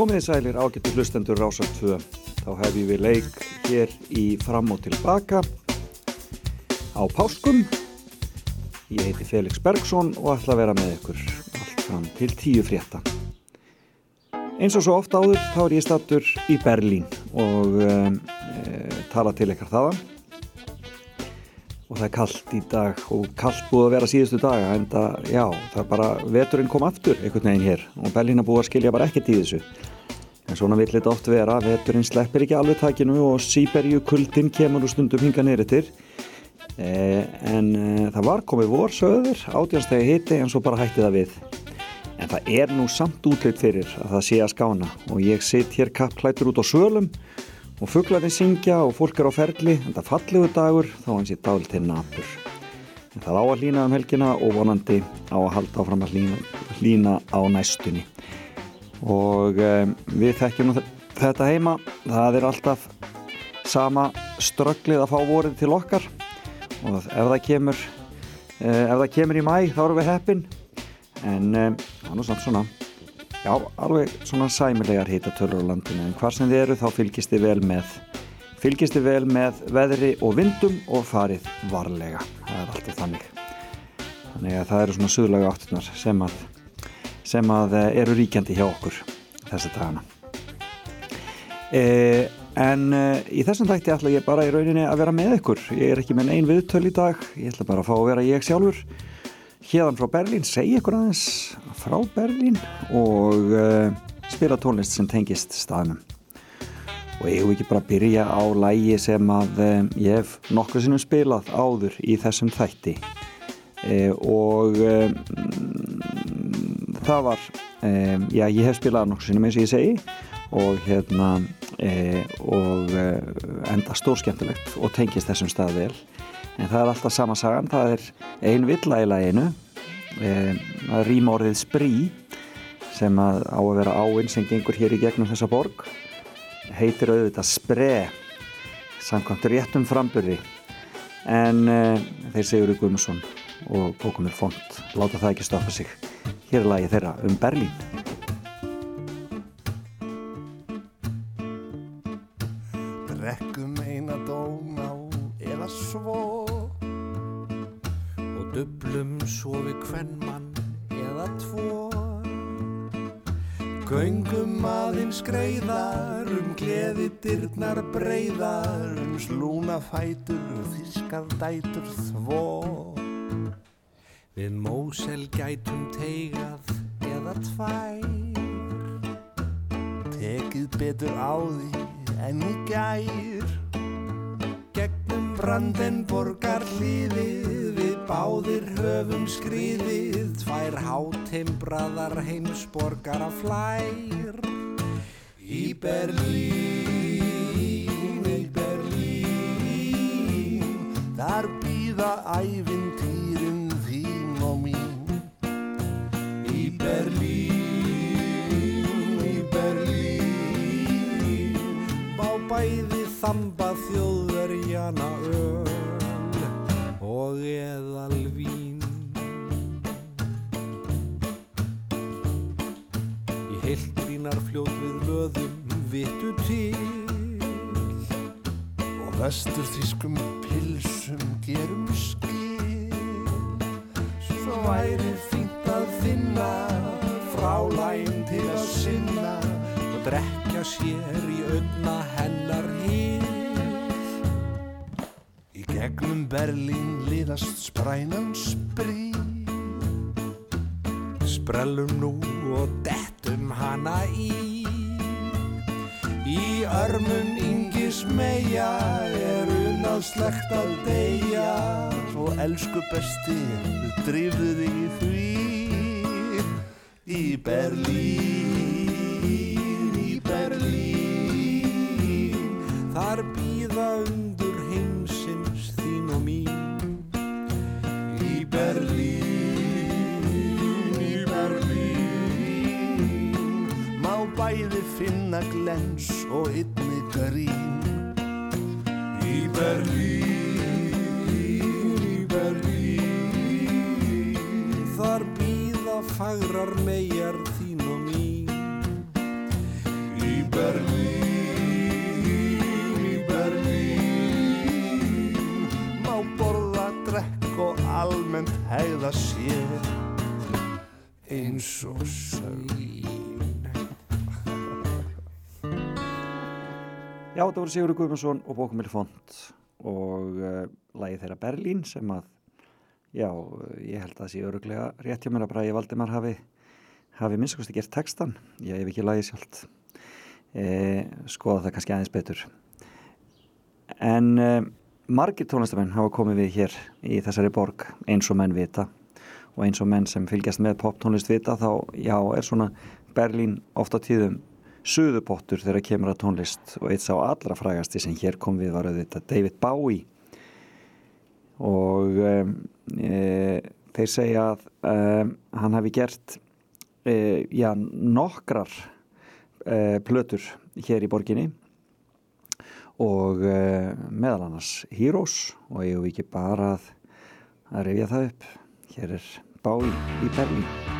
Komiði sælir ágættu hlustendur Rásar 2. Þá hefjum við leik hér í fram og tilbaka á Páskum. Ég heiti Felix Bergsson og ætla að vera með ykkur allt fram til tíu frétta. Eins og svo ofta áður þá er ég stattur í Berlín og e, tala til ykkar þaðan. Og það er kallt í dag og kallt búið að vera síðustu daga en það, já, það er bara, veturinn kom aftur einhvern veginn hér og Berlín er búið að skilja bara ekkert í þessu. Svona vill þetta oft vera, veturinn sleppir ekki alveg takinu og síberju kuldin kemur úr stundum hinga neyrir eh, en eh, það var komið vorsöður, átjánstegi hitti en svo bara hætti það við. En það er nú samt útleitt fyrir að það sé að skána. Og ég sitt hér kappklætur út á sölum og fugglarnir syngja og fólk er á ferli en það fallegur dagur þá hans ég dál til nabur en það á að hlýna um helgina og vonandi á að halda áfram að hlýna, hlýna á næstunni og um, við þekkjum þetta heima. Það er alltaf sama strögglið að fá vorið til okkar. Og ef það kemur uh, ef það kemur í mæ þá erum við heppin. En um, það er nú samt svona Já, alveg svona sæmilegar hitatölur á landinu. En hvar sem þið eru þá fylgist þið vel með fylgist þið vel með veðri og vindum og farið varlega. Það er alltaf þannig. Þannig að það eru svona suðlaga áttunar sem að, sem að eh, eru ríkjandi hjá okkur þessi dagana. E, en e, í þessum tækti ætla ég bara í rauninni að vera með ykkur. Ég er ekki með einn viðtöl í dag. Ég ætla bara að fá að vera ég sjálfur. Hérðan frá Berlín, segja ykkur aðeins frá Berlín og uh, spila tónlist sem tengist staðnum. Og ég hef ekki bara að byrja á lægi sem að um, ég hef nokkuð sinnum spilað áður í þessum þætti. Uh, og um, það var um, já ég hef spilað nokkuð sinnum eins og ég segi og hérna uh, og enda stórskemmtilegt og tengist þessum stað vel. En það er alltaf sama sagan, það er ein villa í læginu e, það er rýmorðið Sprí sem að á að vera áinn sem gengur hér í gegnum þessa borg heitir auðvitað Spre samkvæmt réttum framburði. En e, þeir segur í Guðmusson og bókumir font láta það ekki stoppa sig hér er lagi þeirra um Berlín. Drekkum eina dóna eða svo og dublum svo við hvern mann eða tvo. Göngum aðeins greiðar um gleði dyrnar breyðar um slúna fætur þískar dætur þvó Við mósel gætum teigað eða tvær. Tekið betur á því en í gær. Gegnum Brandenborgar hlýðið Við báðir höfum skriðið. Tvær hátimbraðar heimsborgar af flær. Í Berlín, í Berlín Þar býða ævintýrin bæði þamba þjóðverjana öll og eðalvín Í heildrínar fljóð við löðum vittu til og vestur þýskum pilsum gerum skil. Svo væri fínt að finna frálæn til að sinna og drekja sér í auðna Gegnum Berlín liðast sprænan sprí. Sprellum nú og dettum hana í. Í örmun yngis meia er unnað slegt að deyja Svo elsku besti, drifðu þig í því Í Berlín, finna glens og ynni grín Í Berlín, í Berlín. Þar býða fagrar megar þín og mín. Berlín, í Berlín. Má borða, drekk og almennt hegða sér. Eins og sögn Já, þetta voru Sigurður Guðmundsson og Bókumil Font og uh, lagið þeirra Berlín sem að, já, ég held að það sé öruglega rétt hjá mér að Bræði Valdimar hafi, hafi minnstakosti gert textan, ég hef ekki lagið sjálft, e, skoða það kannski aðeins betur. En e, margir tónlistamenn hafa komið við hér í þessari borg eins og menn vita. Og eins og menn sem fylgjast með poptónlist vita þá, já, er svona Berlín ofta tíðum suðupottur þegar kemur að tónlist og eitt sá allra frægasti sem hér kom við var auðvitað David Bowie. Og e, þeir segja að um, hann hafi gert e, já, nokkrar e, plötur hér í borginni og e, meðal annars Heroes og ég hef ekki bara að, að rifja það upp. Hér er Bowie í Berlín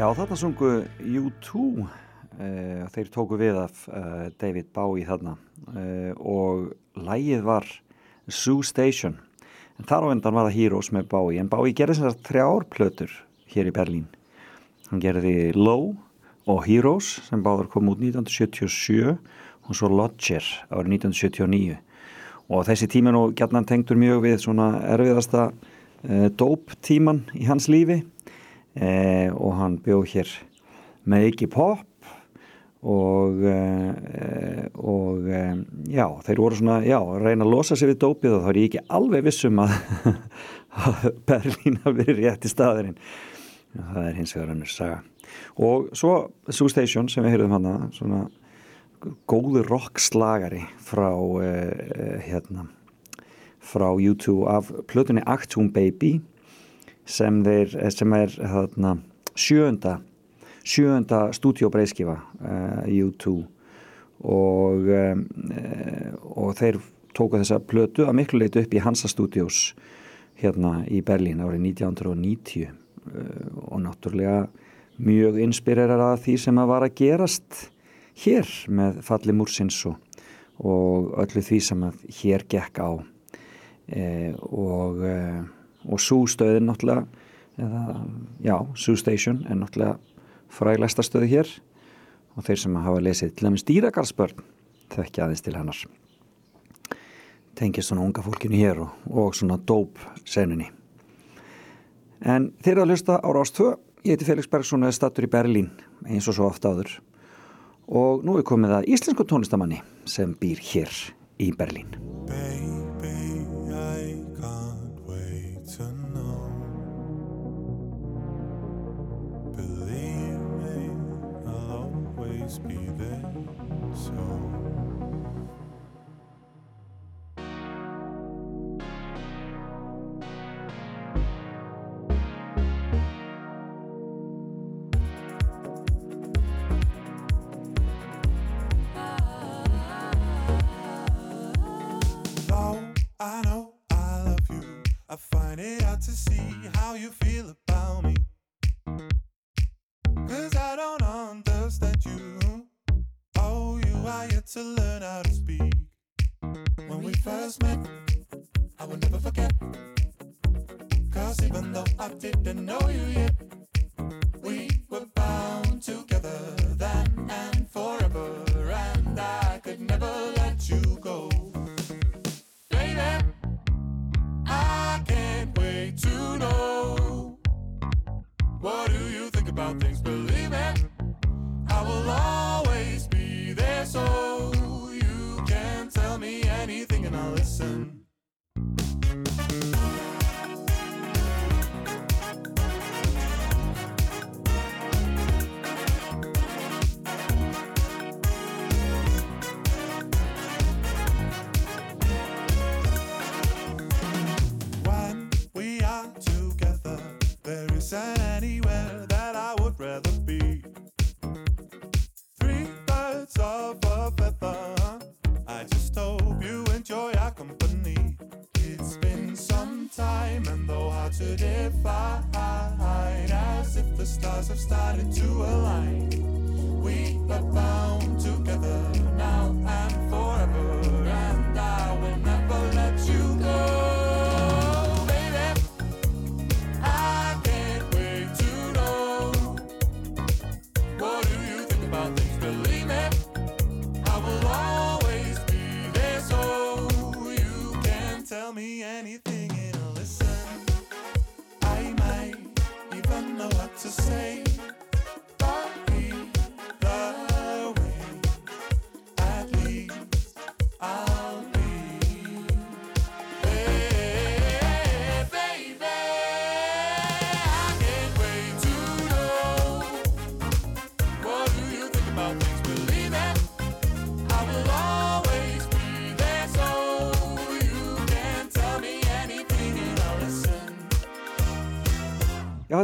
Já, þarna sungu U2 uh, þeir tóku við af uh, David Bowie þarna uh, og lægið var Zoo Station. En þar á endan var það Heroes með Bowie en Bowie gerði þessar þrjár plötur hér í Berlín. Hann gerði Low og Heroes sem báður kom út 1977 og svo Lodger árið 1979 og þessi tíma nú gætnan tengdur mjög við svona erfiðasta uh, dóp tíman í hans lífi eh, og hann bjóð hér með ekki pop og eh, og eh, já, þeir voru svona já, að reyna að losa sig við dópið og þá er ég ekki alveg vissum að, að Berlín hafi verið rétt í staðurinn. Það er hins vegar önnur saga. Og svo Zoo Station sem við heyrðum hana svona góður rockslagari frá uh, hérna frá U2 af plötunni Actum Baby sem, þeir, sem er þarna, sjönda sjönda stúdíóbreiðskifa uh, U2 og, um, uh, og þeir tóku þessa plötu að miklu leitu upp í Hansa Studios hérna í Berlín árið 1990 uh, og náttúrulega mjög inspirerar að því sem að var að gerast hér með falli múrsins og, og öllu því sem að hér gekk á. E, og, og sústöðin náttúrulega eða, já, sústation er náttúrulega fræglæsta stöðu hér. Og þeir sem hafa lesið til dæmis dýragarðsbörn þekkja aðeins til hennar. Tengist svona unga fólkinu hér og, og svona dóp seninni en þeir eru að hlusta á Rástvö ég heiti Felix Bergson og er stattur í Berlín eins og svo ofta áður. Og nú er komið að íslensku tónlistamanni sem býr hér í Berlín. Baby, always be To learn how to speak. When we first met, I will never forget. Cause even though I didn't know you yet, we were bound together then and forever. And I could never let you go. Baby, I can't wait to know. What do you think about things? Believe me, I will always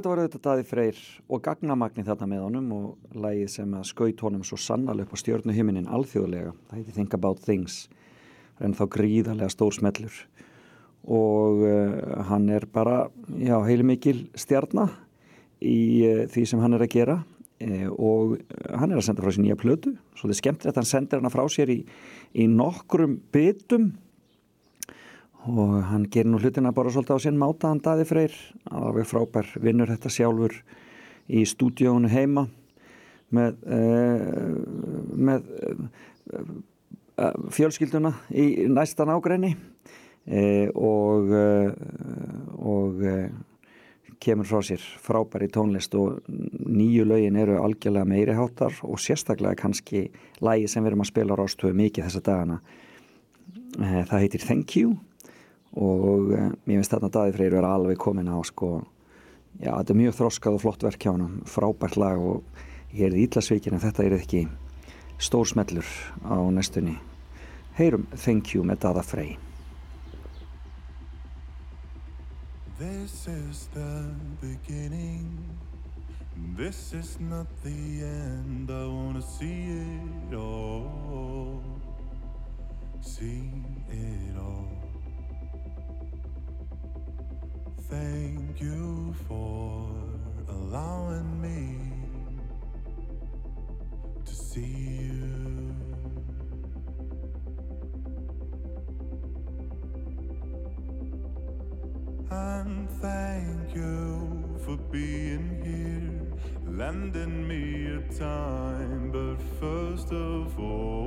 þetta var auðvitað Daði Freyr og gagnamagni þarna með honum og lægið sem að skaut honum svo sannarlega upp á stjörnuhiminin alþjóðlega. Það heiti Think About Things, en þá gríðarlega stór smellur. Og uh, hann er bara, já, heili mikil stjarnar í uh, því sem hann er að gera. Uh, og hann er að senda frá sér nýja plötu. Svo þetta er skemmtilegt, hann sendir hana frá sér í, í nokkrum bytum og hann gerir nú hlutina bara svolítið á sinn mátaðan daði freyr, alveg frábær vinnur þetta sjálfur í stúdíónu heima með, uh, með fjölskylduna í næstan ágræni og og kemur frá sér frábæri tónlist og nýju lögin eru algjörlega meiri háttar og sérstaklega kannski lægi sem við erum að spila á rástöðu mikið þessa dagana. Eh, það heitir Thank You og eh, mér finnst þarna Daði Freyr vera alveg komin á sko já þetta er mjög þroskað og flott verk hjá hann frábært lag og ég er ídlasveikin en þetta er ekki stórsmellur á næstunni heyrum Thank You með Daða Frey This is the beginning. This is not the end. I wanna see it all. See it all. Thank you for allowing me to see you. And thank you for being here, lending me your time. But first of all,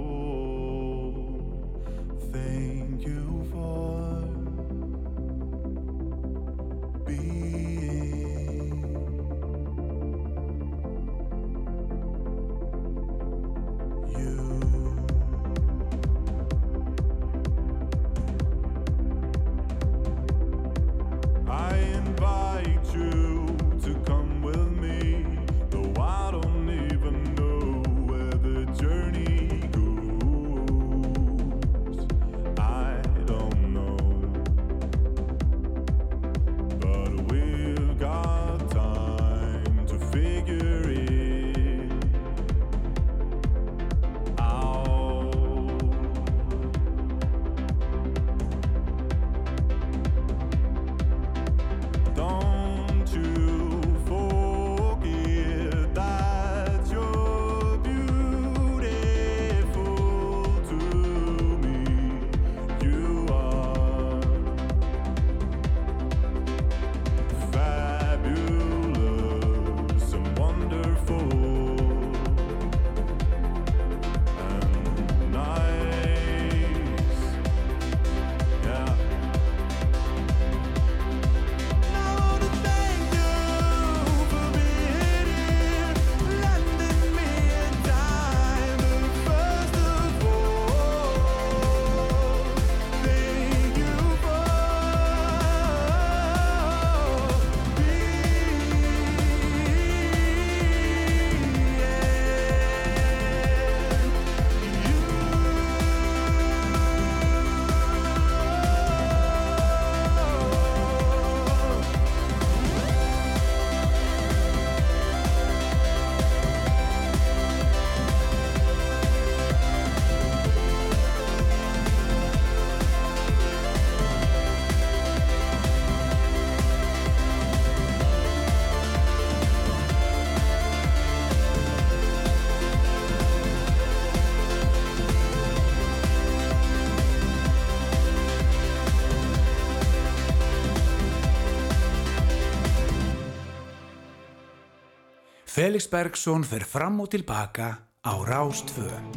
Felix Bergsson fer fram og tilbaka á Rástvö.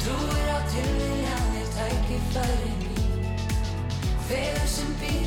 Trúir á tilviljanir tækifæri mín, Fegur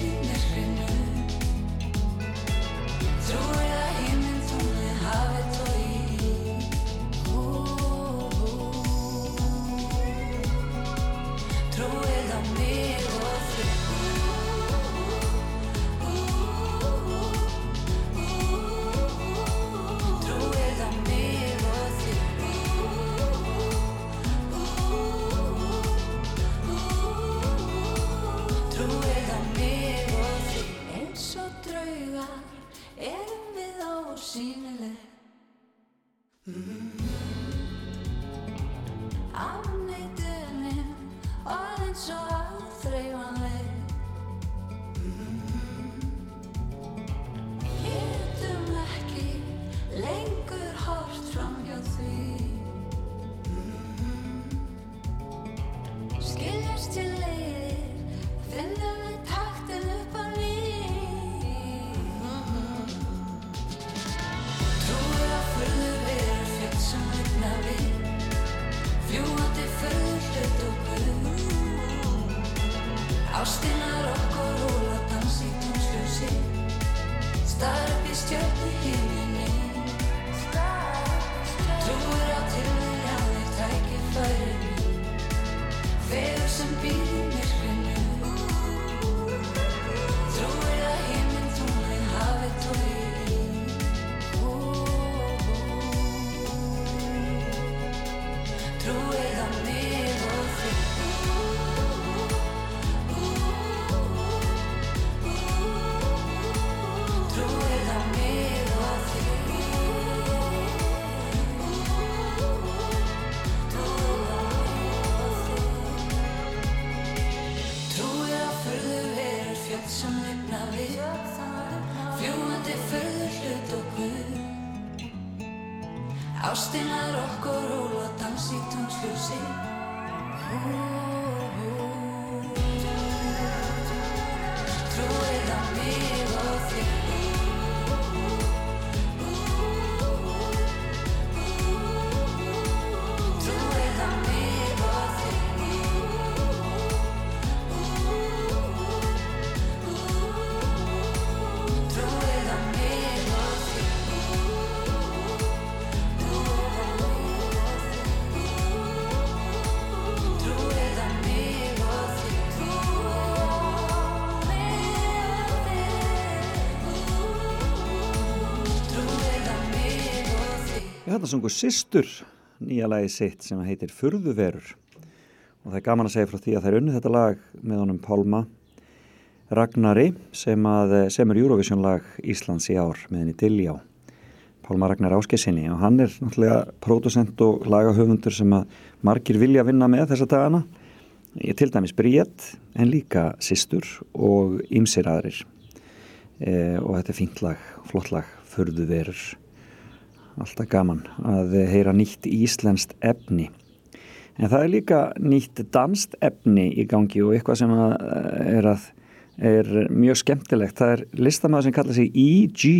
og þig Ég þetta sungu Sistur, nýja lagi sitt sem heitir Furðuverur. Og það er gaman að segja frá því að það er unnið þetta lag með honum Pálma Ragnari sem, að, sem er Eurovision lag Íslands í ár með henni Diljá. Pálma Ragnar Áskessinni og hann er náttúrulega pródusent og lagahöfundur sem að margir vilja vinna með þessa dagana. Til dæmis Bríett en líka Sistur og Ímsir aðrir. E, og þetta er fínt lag, flott lag Furðuverur alltaf gaman að heyra nýtt íslenskt efni. En það er líka nýtt danst efni í gangi og eitthvað sem að er, að, er mjög skemmtilegt. Það er listamæður sem kallar sig E.G.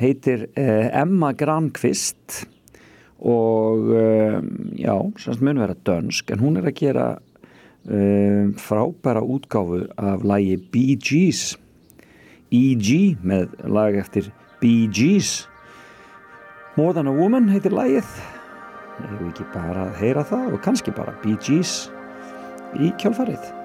heitir eh, Emma Granqvist og eh, já, semst mun vera dönsk en hún er að gera eh, frábæra útgáfu af lagi Bee Gees E.G. með lag eftir Bee Gees More Than a Woman heitir lagið. Hefur ekki bara að heyra það og kannski bara Bee Gees í kjálfarið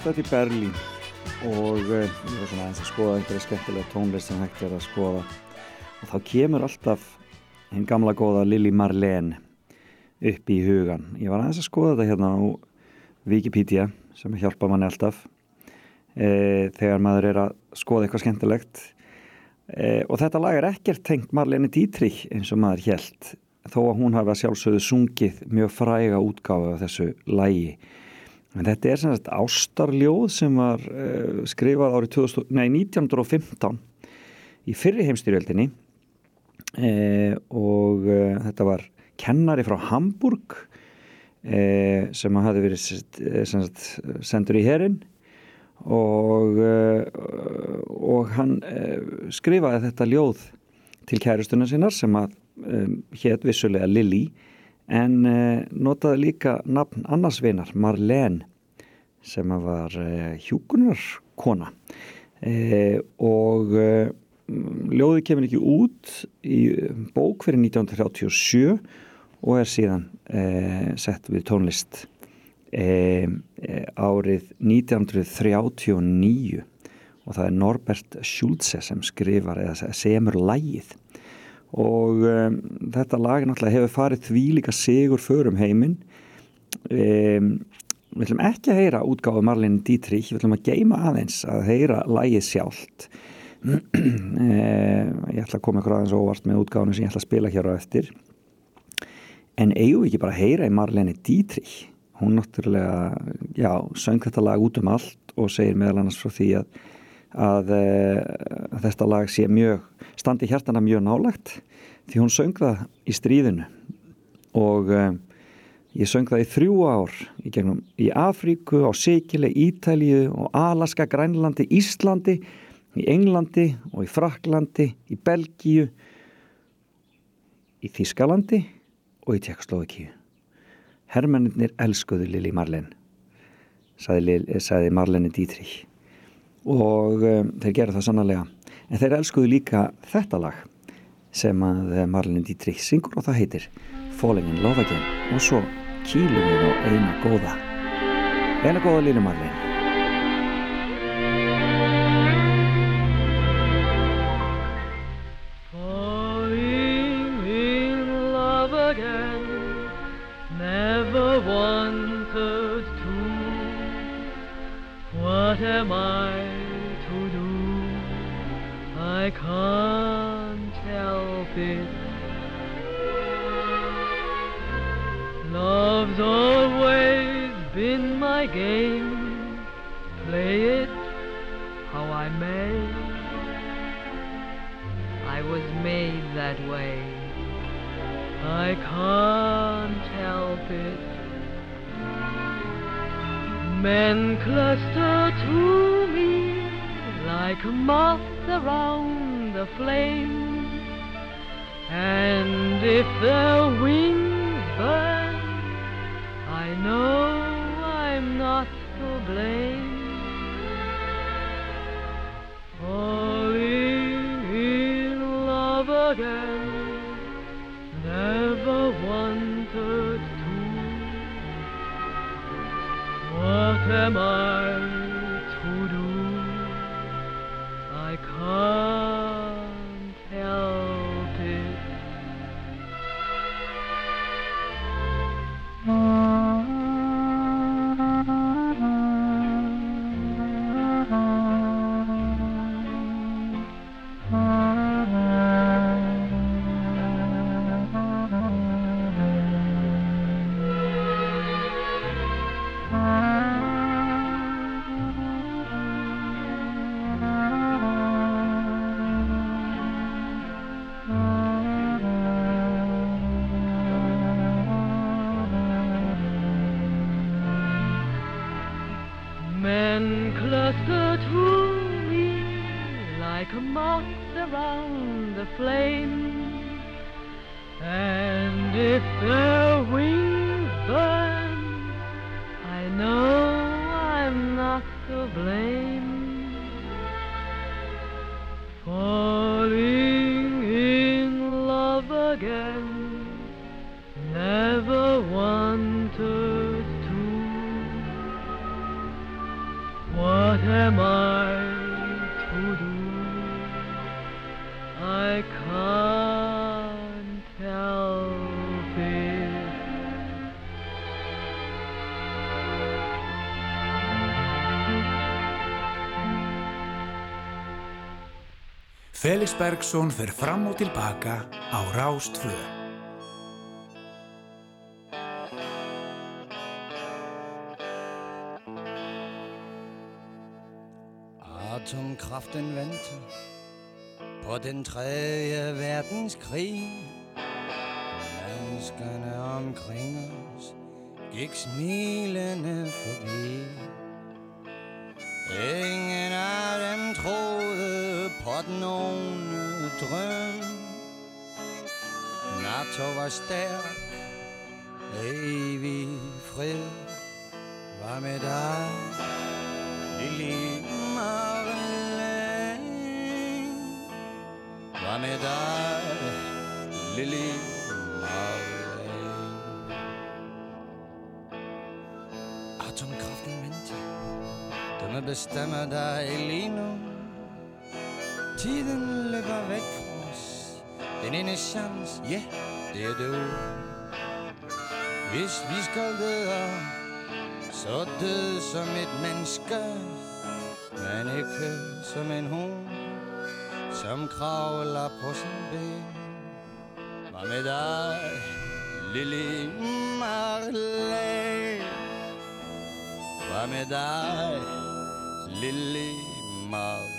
erum stöðt í Berlín og uh, ég var svona aðeins að skoða einhverja skemmtilega tónlist sem hægt er að skoða. Og þá kemur alltaf hinn gamla góða Lili Marlene upp í hugan. Ég var aðeins að skoða þetta hérna á Wikipedia sem hjálpa manni alltaf e, þegar maður er að skoða eitthvað skemmtilegt. E, og þetta lag er ekkert tengt Marlene Dietrich eins og maður held þó að hún hafa sjálfsögðu sungið mjög fræga útgáðu af þessu lagi En þetta er sem sagt ástarljóð sem var uh, skrifað árið 2000, nei, 1915 í fyrri heimstyrjöldinni uh, og uh, þetta var kennari frá Hamburg sem hafi verið sem sagt, sendur í herin og, og hann skrifaði þetta ljóð til kærustunum sinnar sem að um, hétt vissulega Lili en eh, notaði líka nafn annarsveinar Marlene sem var eh, hjúkunarkona eh, og ljóði kemur ekki út í bók fyrir 1937 og er síðan sett við tónlist árið 1939 og það er Norbert Schulze sem skrifar eða semur lægið og um, þetta lag náttúrulega hefur farið því líka sigur förum heiminn. Um, við ætlum ekki að heyra útgáðu Marlene Dietrich, við ætlum að geima aðeins að heyra lagið sjálft. Um, ég ætla að koma ykkur aðeins óvart með útgáðunum sem ég ætla að spila hér á eftir. En eigum við ekki bara að heyra í Marlene Dietrich? Hún náttúrulega, já, söng þetta lag út um allt og segir meðal annars frá því að að, að þetta lag sé mjög standi hjartana mjög nálagt því hún söng það í stríðinu. Og uh, ég söng það í þrjú ár í, gegnum, í Afríku, á Sikile, Ítalju og Alaska, Grænlandi, Íslandi í Englandi og í Fraklandi, í Belgíu í Þískalandi og í Tjekkoslovakíu Hermennir elskuðu Lili Marlen saði, saði Marleni Dietrich og um, þeir gera það sannlega en þeir elskuðu líka þetta lag sem að Marlene Dietrich syngur og það heitir Falling in Love Again. Og svo kýlum við á eina góða. Eina góða línu Marlene am I Felix Bergsson fer fram og tilbaka á Rástfö. Atomkraften venter på den tredje verdenskrig. Menneskerne omkring os gik smilende forbi. Drøm. NATO var stærk, evig fred var med dig. Lille Marlene Var med dig Lille Marlene Atomkraften venter Den bestemmer dig lige nu Tiden løber væk fra os Den ene chance, ja, det er du Hvis vi skal dø så død som et menneske, men ikke som en hund, som kravler på sin ben. Hvad med dig, lille Marlene? Hvad med dig, lille Marlene?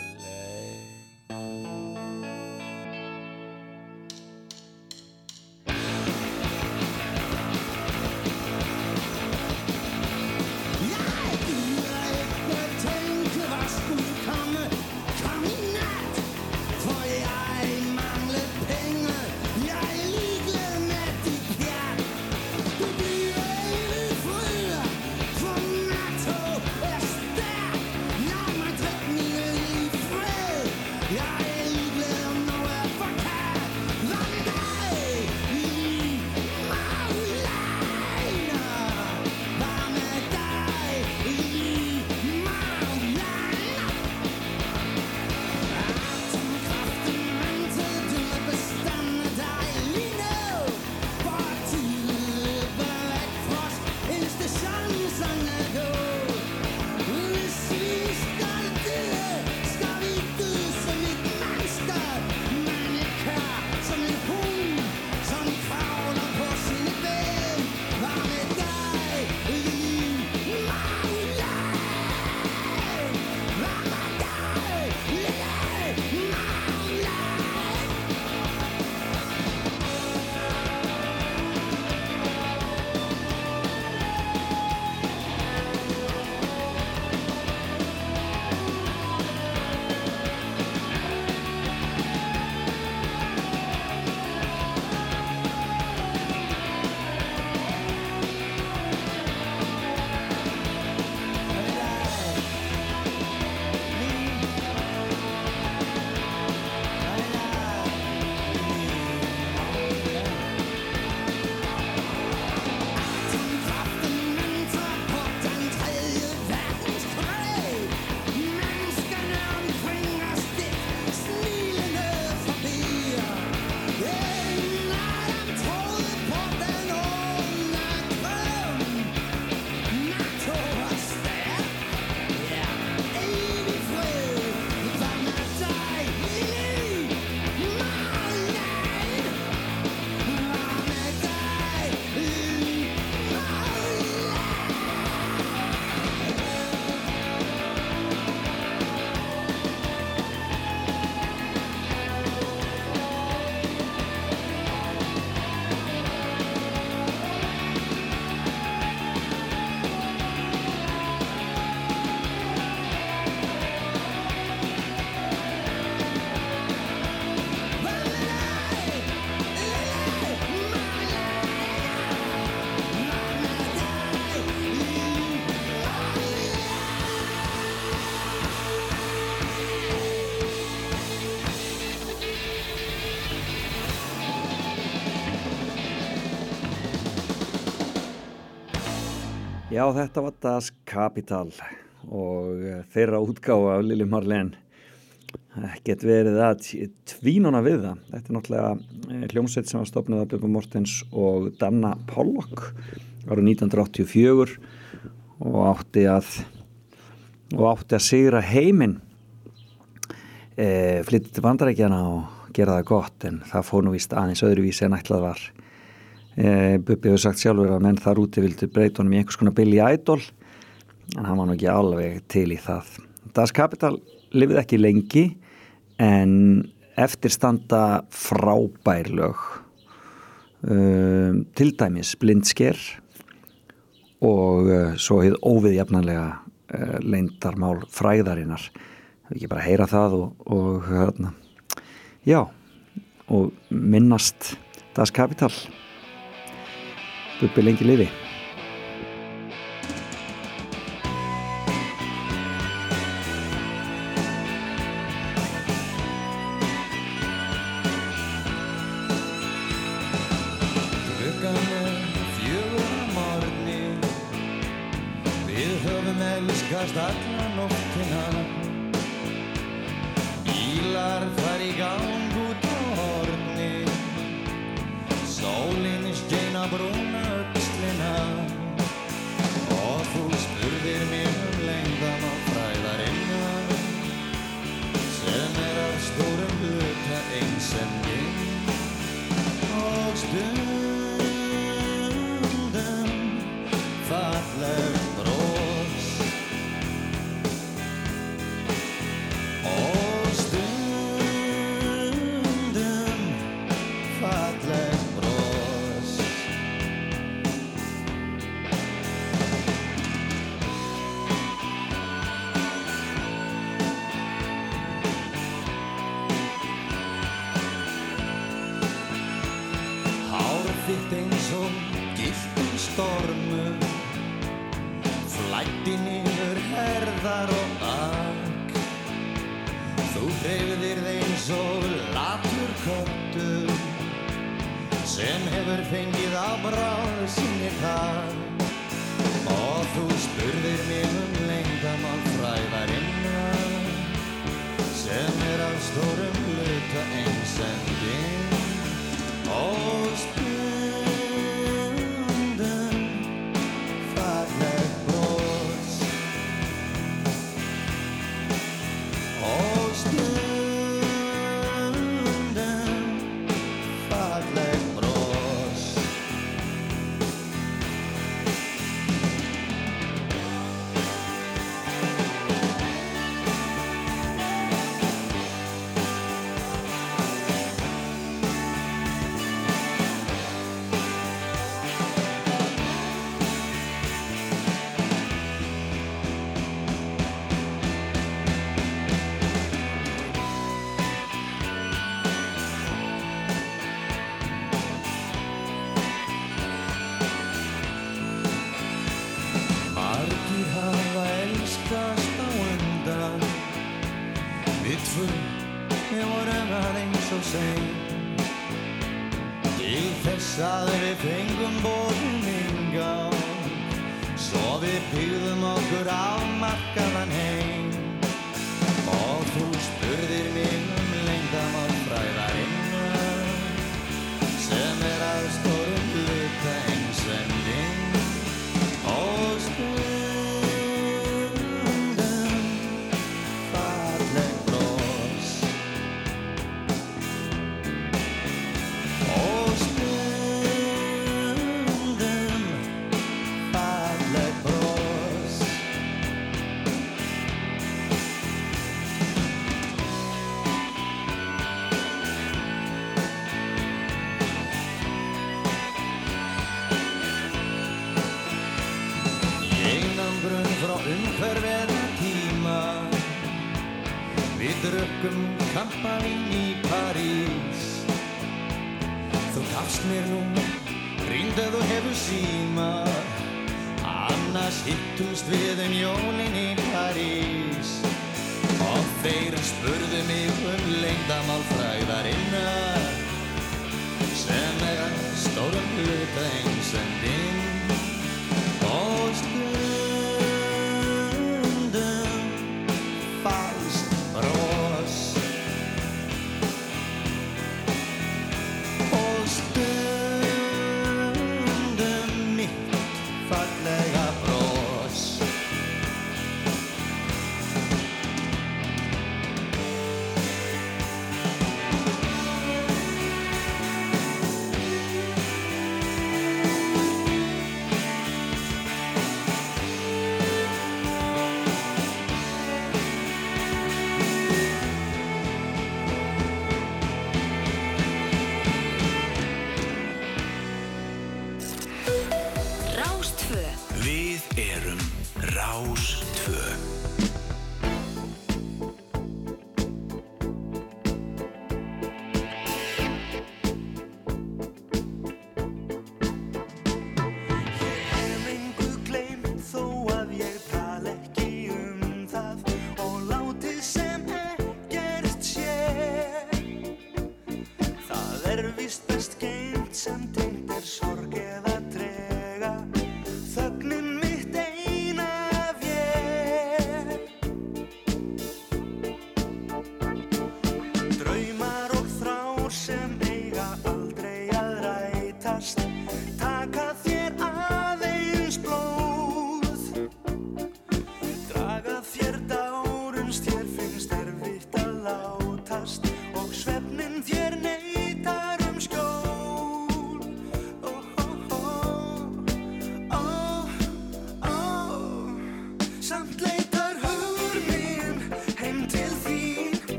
Já, þetta var Das Kapital og eh, þeirra útgáfa af Lili Marlene ekkert verið að tvínuna við það. Þetta er náttúrulega eh, hljómsveit sem var stopnað af Bubba Mortens og Danna Pollock árið 1984 og átti að og átti að sigra heiminn e, flytti til bandarækjana og gera það gott en það fór nú vist aðeins öðruvísi en ætlað var e, Bubbi hefur sagt sjálfur að menn þar úti vildi breyta honum í einhvers konar Billy Idol en hann var nú ekki alveg til í það. Das Kapital lifið ekki lengi en eftirstanda frábær lög. Um, til dæmis blindsker og uh, svo hefði óviðjafnanlega uh, leindarmál fræðarinnar. Það er ekki bara að heyra það og, og hérna, já og minnast Das Kapital Bubbi lengi lifi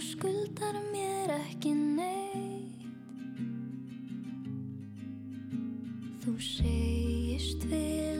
skuldar mér ekki neitt. Þú segist vilja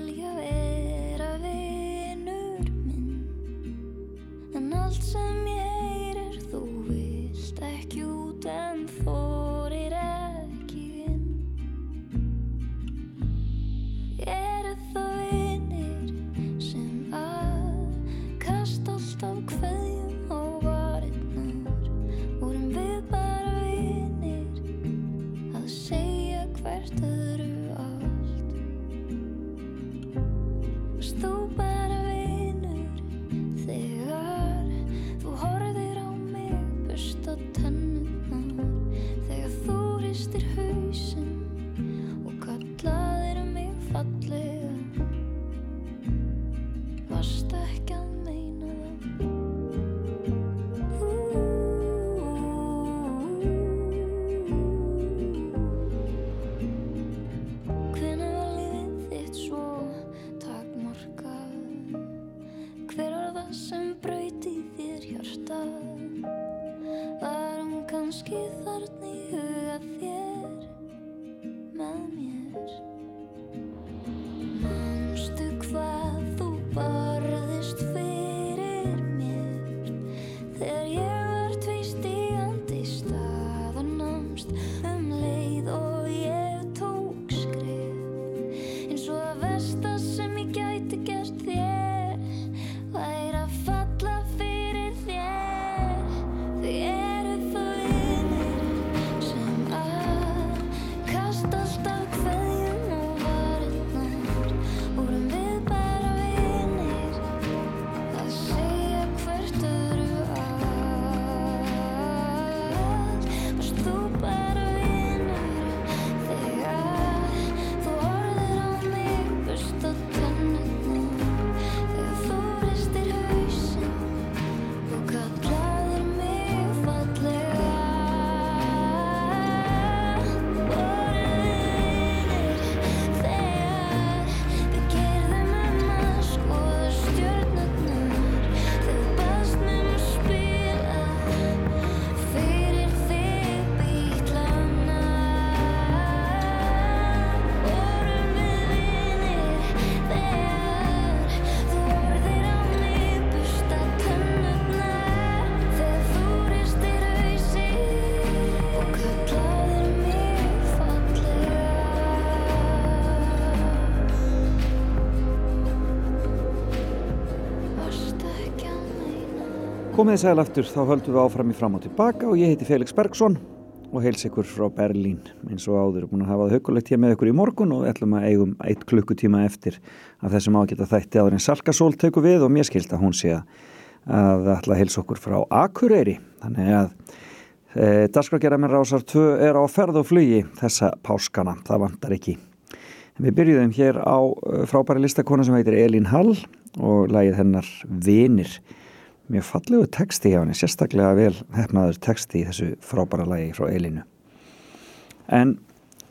Komið þið sæl aftur, þá höldum við áfram í fram og tilbaka og ég heiti Felix Bergsson og heils ykkur frá Berlín. Eins og áður búin að hafa það hugulegt hér með ykkur í morgun og ætlum að eigum eitt klukkutíma eftir af þessum ágæta þætti áður en Salkasól tekur við og mér skilt að hún sé að ætla að heilsa okkur frá Akureyri. Þannig að e, Dasgragerðarminn Rásar 2 er á ferð og flugi þessa páskana, það vantar ekki. En við byrjuðum hér á e, frábæri listakona sem heitir Elín Hall og lagið hennar Vinir mjög fallegu texti hjá henni, sérstaklega vel hefnaður texti í þessu frábæra lagi frá Eilinu. En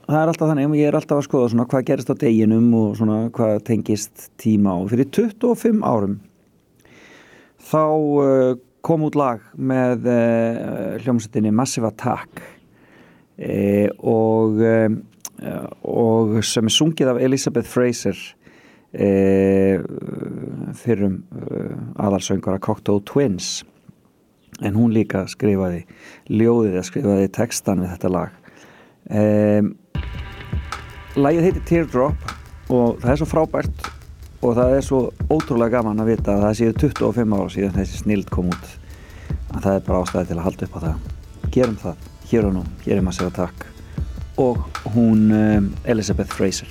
það er alltaf þannig, ég er alltaf að skoða svona hvað gerist á deginum og svona hvað tengist tíma og fyrir 25 árum þá uh, kom út lag með uh, hljómsettinni Massive Attack uh, og, og sem er sungið af Elizabeth Fraser e, fyrrum e, aðalsöngara Cocteau Twins. En hún líka skrifaði ljóðið að skrifaði textan við þetta lag. E, Lægið heitir Teardrop og það er svo frábært og það er svo ótrúlega gaman að vita að það séu 25 ára síðan þessi snild kom út. Að það er bara ástæði til að halda upp á það. Gerum það, hér og nú, hér er maður sér að takk og hún Elizabeth Fraser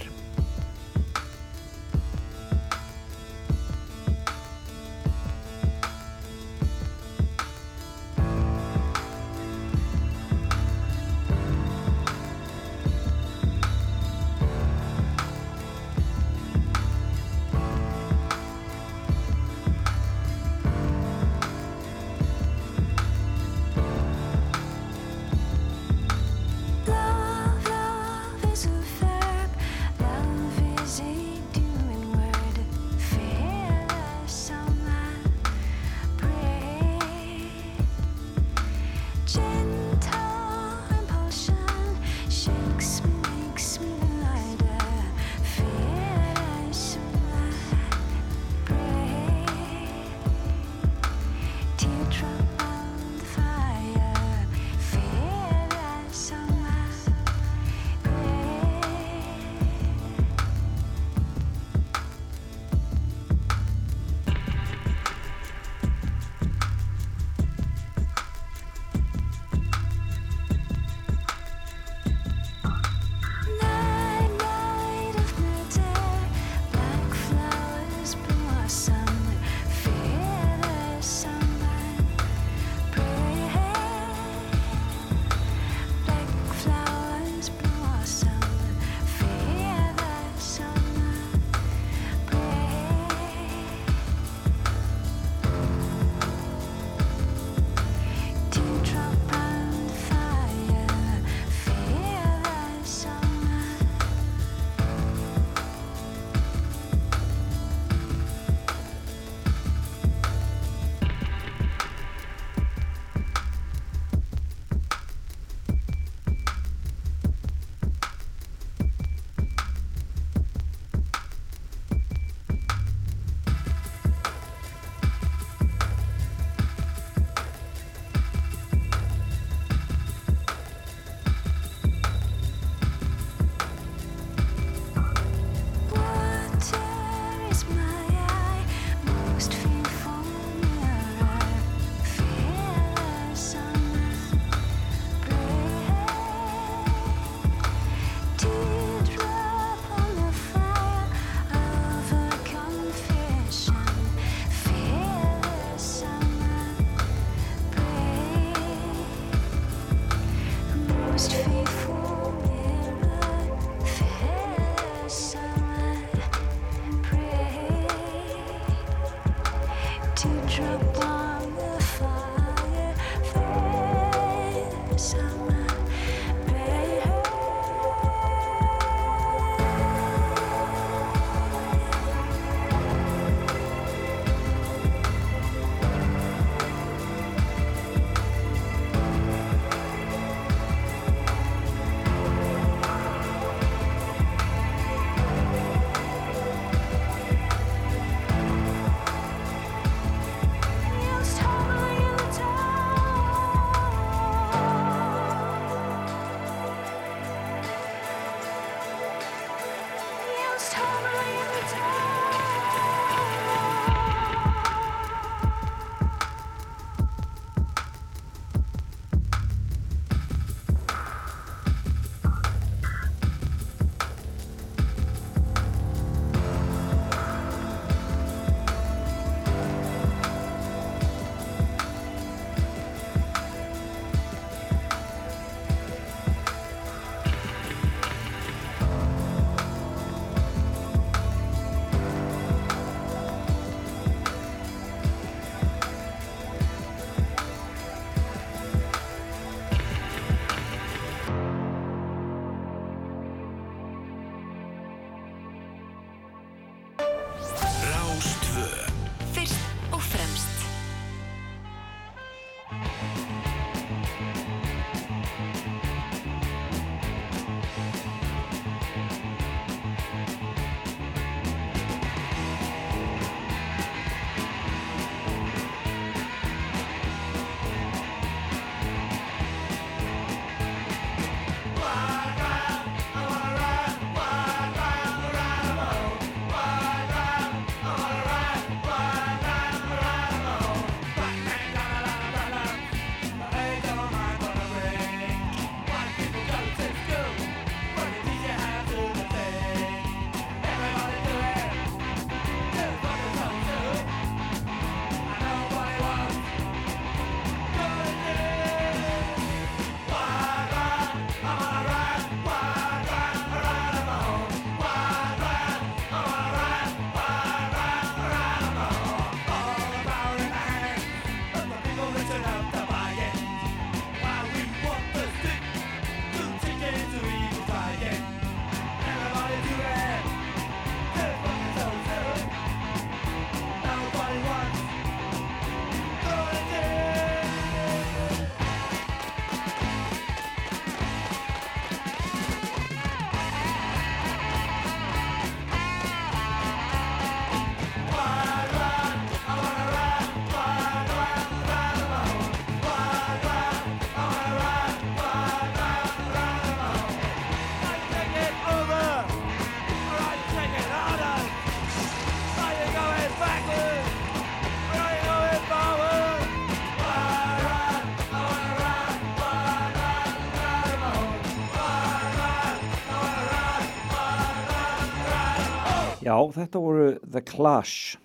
Já, þetta voru The Clash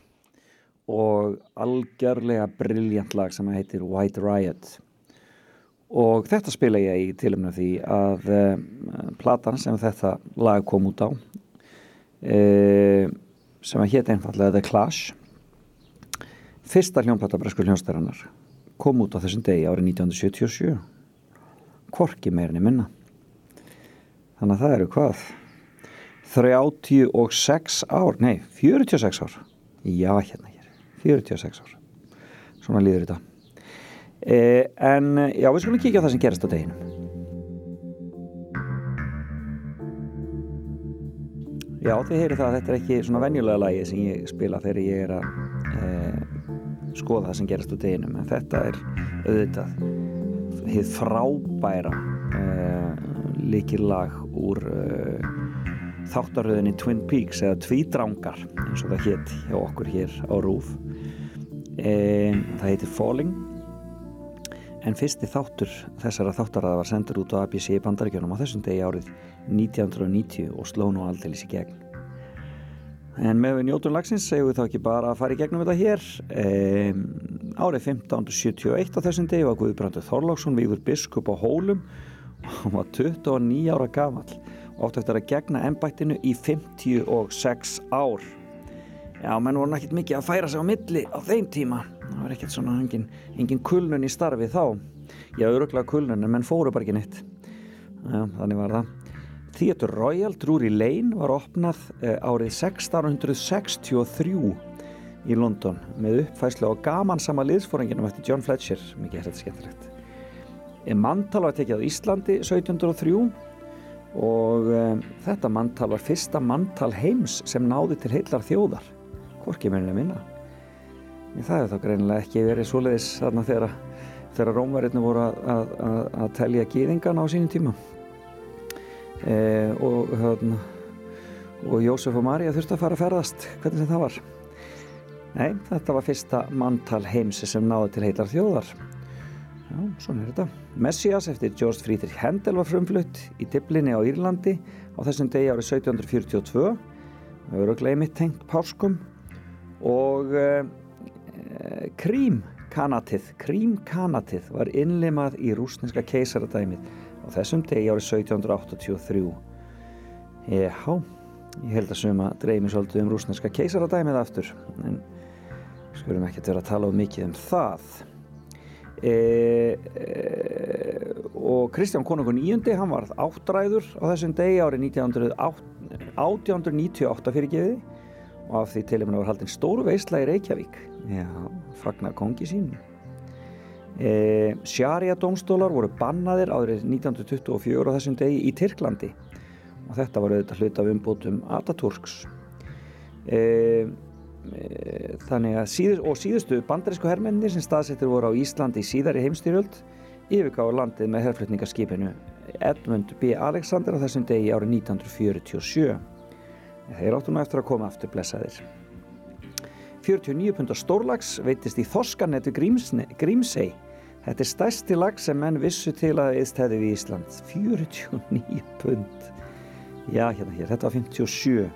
og algjörlega brilljant lag sem heitir White Riot. Og þetta spila ég í tilumna því að uh, platan sem þetta lag kom út á uh, sem að hétt einfallega The Clash fyrsta hljónplata bresku hljónstæranar kom út á þessum degi árið 1977 korki meirinni minna. Þannig að það eru hvað 36 ár, nei 46 ár. Já hérna hér 46 ár. Svona líður þetta. Eh, en já við skulum kíkja á það sem gerast á deginum. Já þið heyri það að þetta er ekki svona venjulega lagi sem ég spila þegar ég er að eh, skoða það sem gerast á deginum en þetta er auðvitað hið frábæra eh, líkillag úr eh, þáttaröðinni Twin Peaks eða Tvídrangar eins og það hétt hjá okkur hér á Rúf e, það heitir Falling. En fyrsti þáttur þessara þáttaröða var sendur út á ABC bandaríkjónum á þessum degi árið 1990 og sló nú aldeilis í gegn. En með við njótun lagsins segjum við þá ekki bara að fara í gegnum þetta hér. E, árið 1571 á þessum degi var Guðbrandur Þorláksson viður biskup á Hólum og var 29 ára gamall ótt eftir að gegna ennbættinu í 56 ár. Já, menn voru náttúrulega mikið að færa sig á milli á þeim tíma. Það var ekkert svona engin, engin kulnun í starfi þá. Já, öruglega kulnun, en menn fóru bara ekki neitt. Já, þannig var það. Theatre Royal Drury Lane var opnað eh, árið 1663 í London með uppfæslu á gamansama liðsfóringinum eftir John Fletcher. Mikið er þetta skemmtilegt. Mantal var tekið á Íslandi 1703 og um, þetta manntal var fyrsta manntal heims sem náði til heillar þjóðar hvorki er minna. En það hefur þá greinilega ekki verið svoleiðis þarna þegar, þegar rómverðinu voru að, að, að, að telja gýðingan á sínum tíma. E, og hérna og Jósef og Marja þurftu að fara að ferðast hvernig sem það var. Nei, þetta var fyrsta manntal heims sem náði til heillar þjóðar Já, svona er þetta. Messias eftir George Friedrich Handel var frumflutt í Diblinni á Írlandi á þessum degi árið 1742. Það voru gleymið tengt páskum og uh, krímkanatið, krímkanatið var innlimað í rúsneska keisaradæmið á þessum degi árið 1783. Já, ég held að suma dreymi svolítið um rúsneska keisaradæmið aftur, en skulum ekki vera að tala um mikið um það. E, e, og Kristján Konungun Íundi hann var áttræður á þessum degi árið 1898 fyrir geði og af því til og með var haldinn stóru veisla í Reykjavík. Já, fagnar kongi sín e, Sharia domstólar voru bannaðir árið 1924 á þessum degi í Tyrklandi. Og þetta var auðvitað hlut af umbótum Ataturks eða þannig að síður, og síðustu bandarísku herrmennir sem staðsettir voru á Íslandi í síðari heimstyrjöld yfirgáðu landið með herrflutningarskipinu Edmund B. Alexander á þessum degi árið 1947 þeir áttu nú eftir að koma aftur blessaðir. 49 pundar stórlags veitist í Þorskanettu Grímsei þetta er stærsti lag sem menn vissu til að eðst hefði við Ísland. 49 pund. Já hérna hér, þetta var 57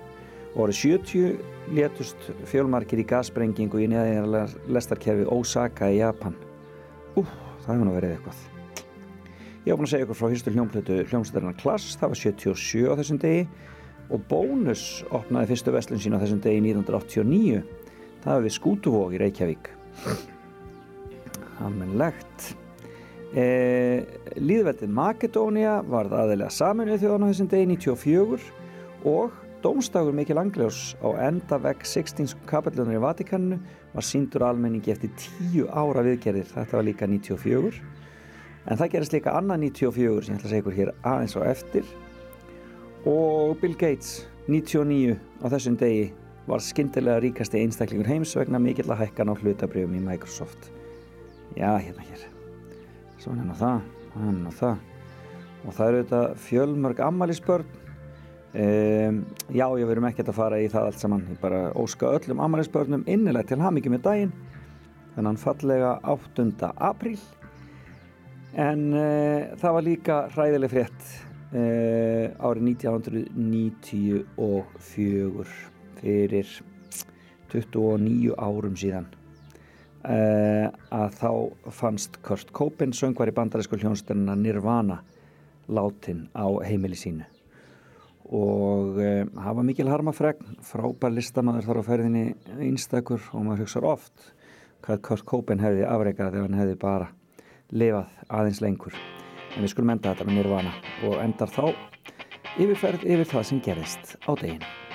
og árið 70 létust fjölmarkir í gassprengingu í neðinlega lestarkerfi Osaka í Japan. Ú, það hefur nú verið eitthvað. Ég hef búin að segja ykkur frá hýrstu hljómplötu hljómsættarinnar Klass, það var 77 á þessum degi og Bónus opnaði fyrstu vestlun sín á þessum degi 1989 það var við Skútuvók í Reykjavík. Almenlegt e, Líðveldið Makedónia var aðeinslega saminuð þjóðan á þessum degi 94 og Dómstagur Mikil Angljós á enda vegg 16. kapellunar í Vatikaninu var síndur almenningi eftir 10 ára viðgerðir, þetta var líka 94 en það gerist líka annað 94 sem ég ætla að segja ykkur hér aðeins á eftir. Og Bill Gates 99 á þessum degi var skindilega ríkasti einstaklingur heims vegna mikill að hækkan á hlutabrjöfum í Microsoft. Já, hérna hér. Svona hann á það, hann á það. Og það eru þetta fjölmörg ammaliðsbörn Um, já, ég verum ekkert að fara í það allt saman. Ég bara óska öllum amarinsbörnum innilega til ham ekki með daginn. Þannig fallega 8. apríl. En uh, það var líka hræðileg frétt uh, árið 1994 fyrir 29 árum síðan uh, að þá fannst Kurt Cobain söngvar í bandarísku hljónstunna Nirvana látin á heimili sínu og uh, hafa mikil harmafregn. Frábær listamaður þar á ferðinni einstakur og maður hugsaður oft hvað Kurt Cobain hefði afreikað ef hann hefði bara lifað aðeins lengur. En við skulum enda þetta með Nirvana og endar þá yfirferð yfir það sem gerist á deginu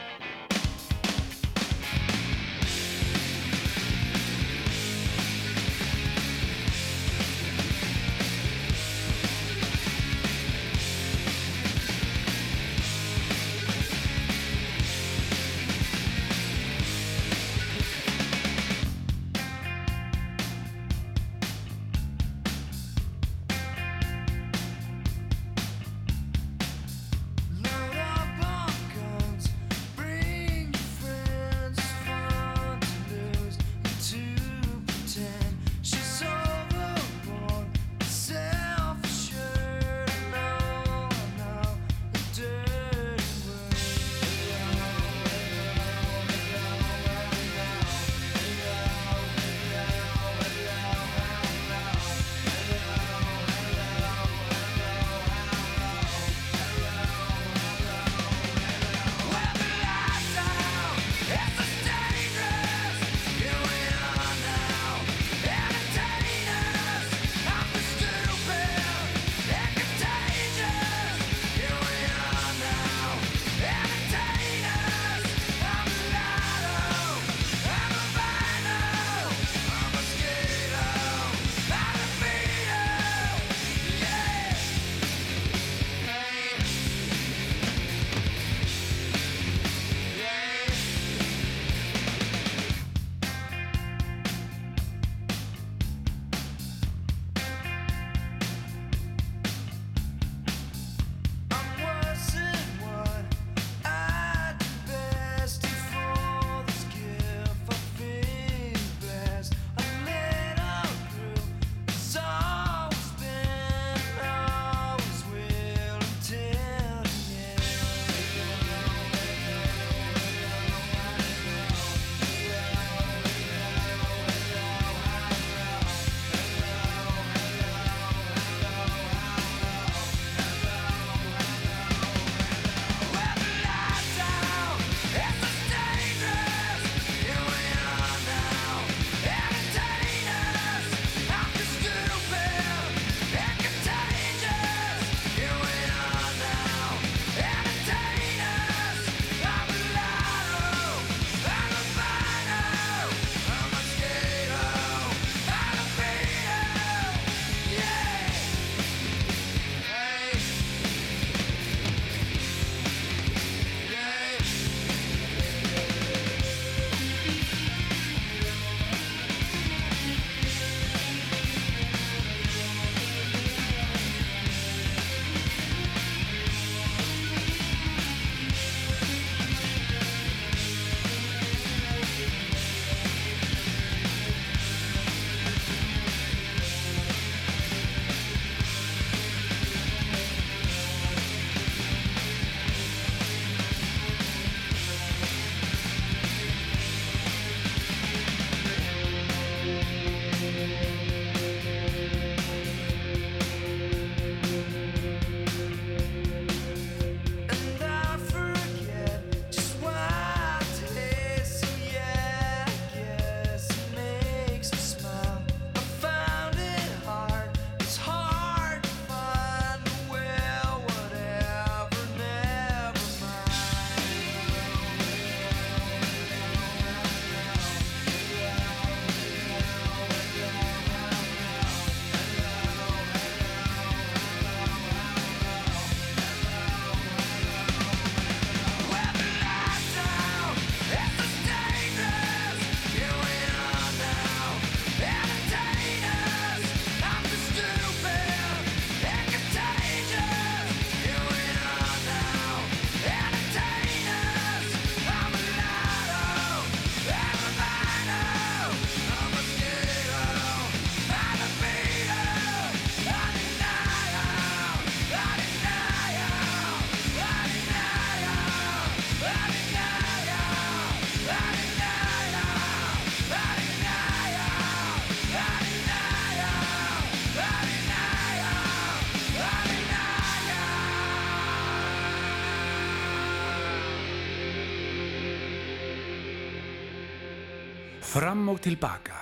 Fram og tilbaka.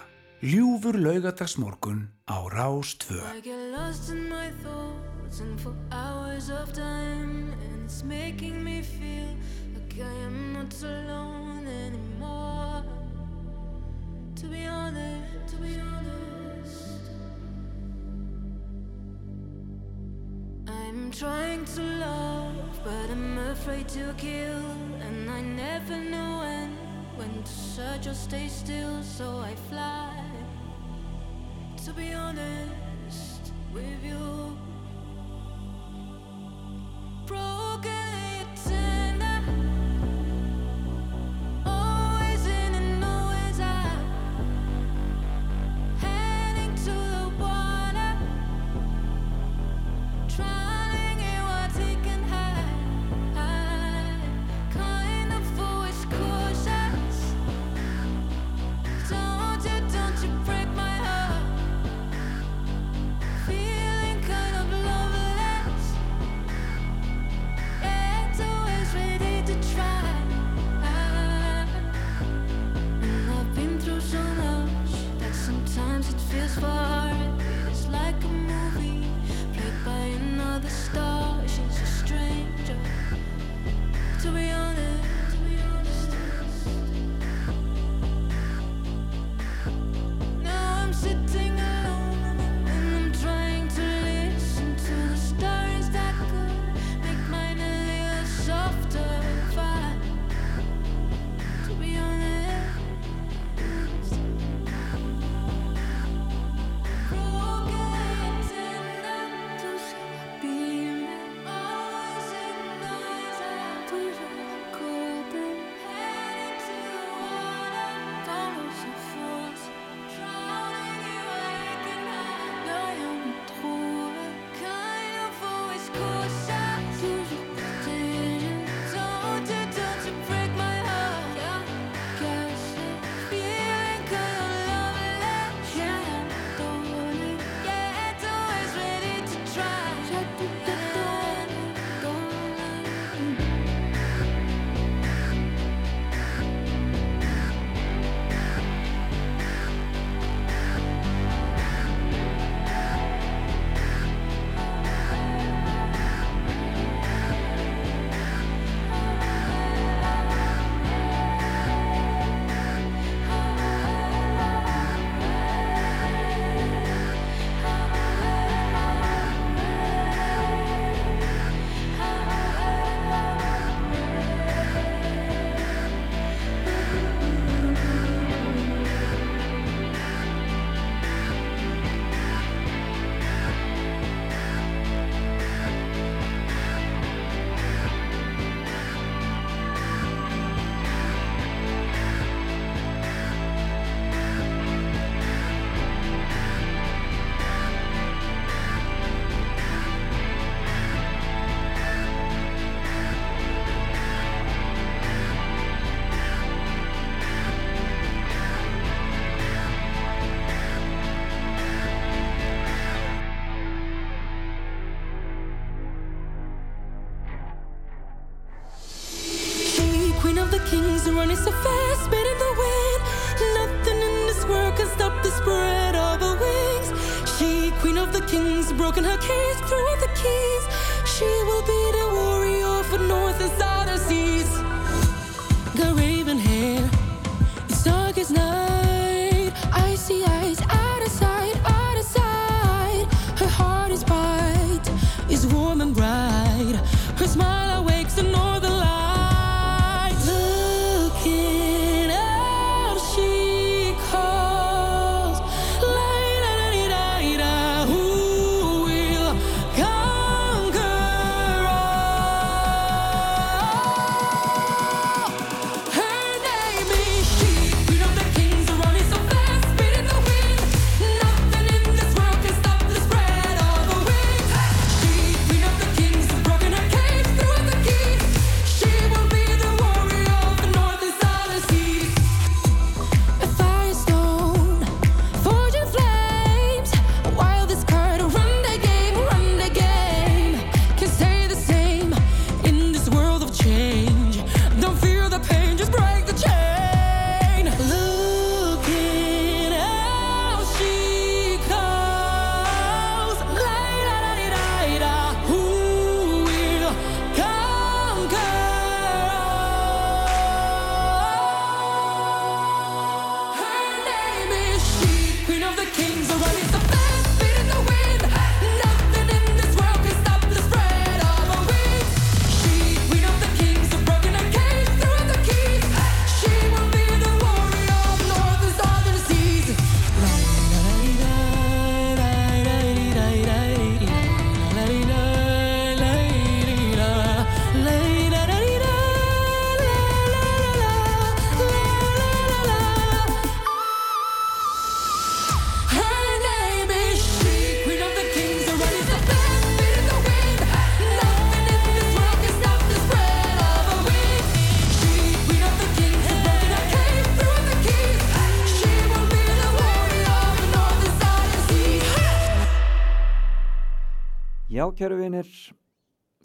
Ljúfur laugadagsmorgun á Rás 2. I get lost in my thoughts and for hours of time And it's making me feel like I am not alone anymore To be honest, to be honest I'm trying to love but I'm afraid to kill And I never know when when to search or stay still, so I fly. To be honest with you, Pro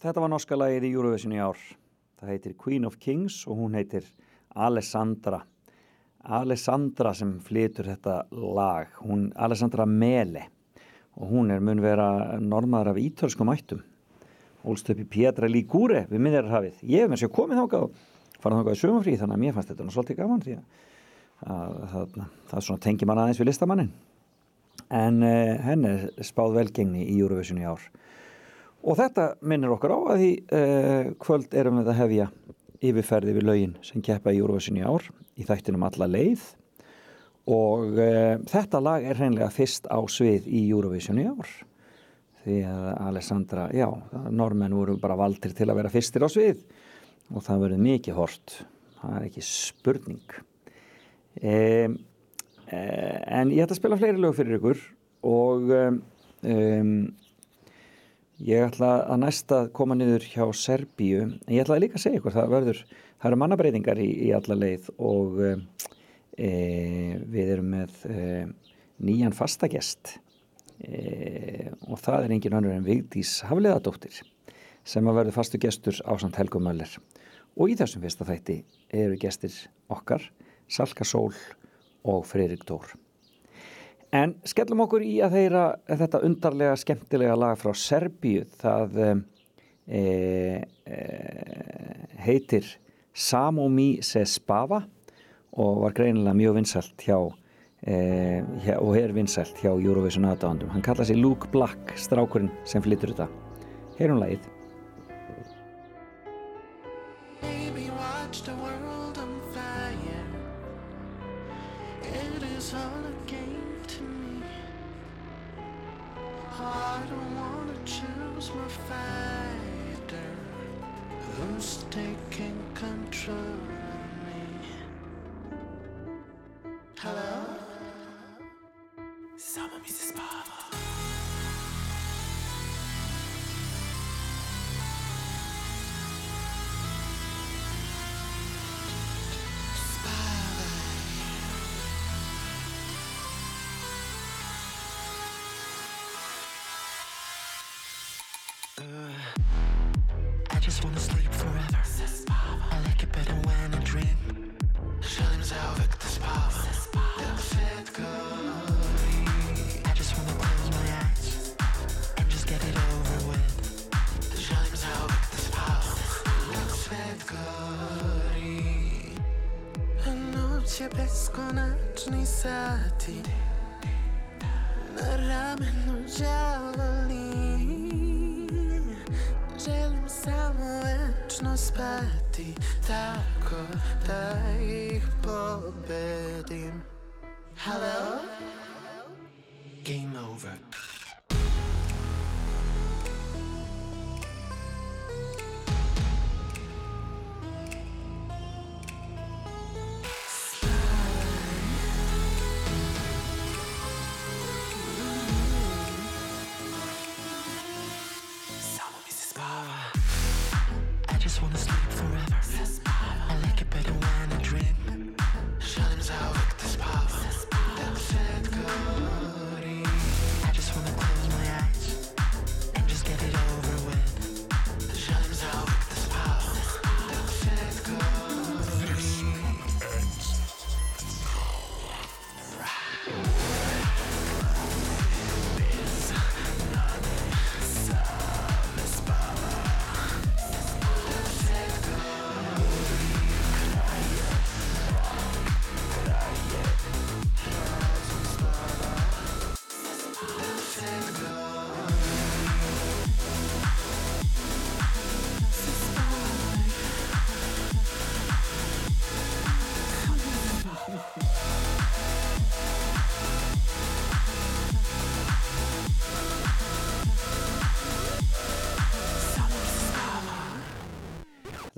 þetta var norska lagið í Eurovision í ár. Það heitir Queen of Kings og hún heitir Alessandra. Alessandra sem flytur þetta lag, hún Alessandra Mele og hún er mun vera normaður af ítölskum ættum. Ólst upp í Pietra Ligure við minnirarhafið. Ég hef með sér komið þákað og farað þákað í sögumfrí þannig að mér fannst þetta svolítið gaman því að, að, að það svona tengi mann aðeins við listamannin. En uh, henn er spáð velgengni í Eurovision í ár. Og þetta minnir okkur á að því uh, kvöld erum við að hefja yfirferði við lögin sem keppa í Eurovision í ár í þættinum alla leið. Og uh, þetta lag er hreinlega fyrst á svið í Eurovision í ár. Því að Alessandra, já, normenn voru bara valdir til að vera fyrstir á svið. Og það verður mikið hort það er ekki spurning. Um, en ég ætla að spila fleiri lög fyrir ykkur. Og um, Ég ætla að næsta koma niður hjá Serbíu, en ég ætla að líka að segja ykkur, það verður, það eru mannabreitingar í, í alla leið og e, við erum með e, nýjan fastagest e, og það er engin önnur en Vigdís Hafleðadóttir sem að verður fastu gestur á samt Helgum Möller og í þessum fyrsta þætti eru gestir okkar, Salka Sól og Freirik Dór. En skellum okkur í að þeirra þetta undarlega skemmtilega lag frá Serbíu. Það e, e, heitir Samomi se spava og var greinilega mjög vinsælt hjá, e, hjá og er vinsælt hjá Eurovision aðdáðandum. Hann kallaði sig Luke Black, strákurinn sem flyttur þetta. Heyrum lagið.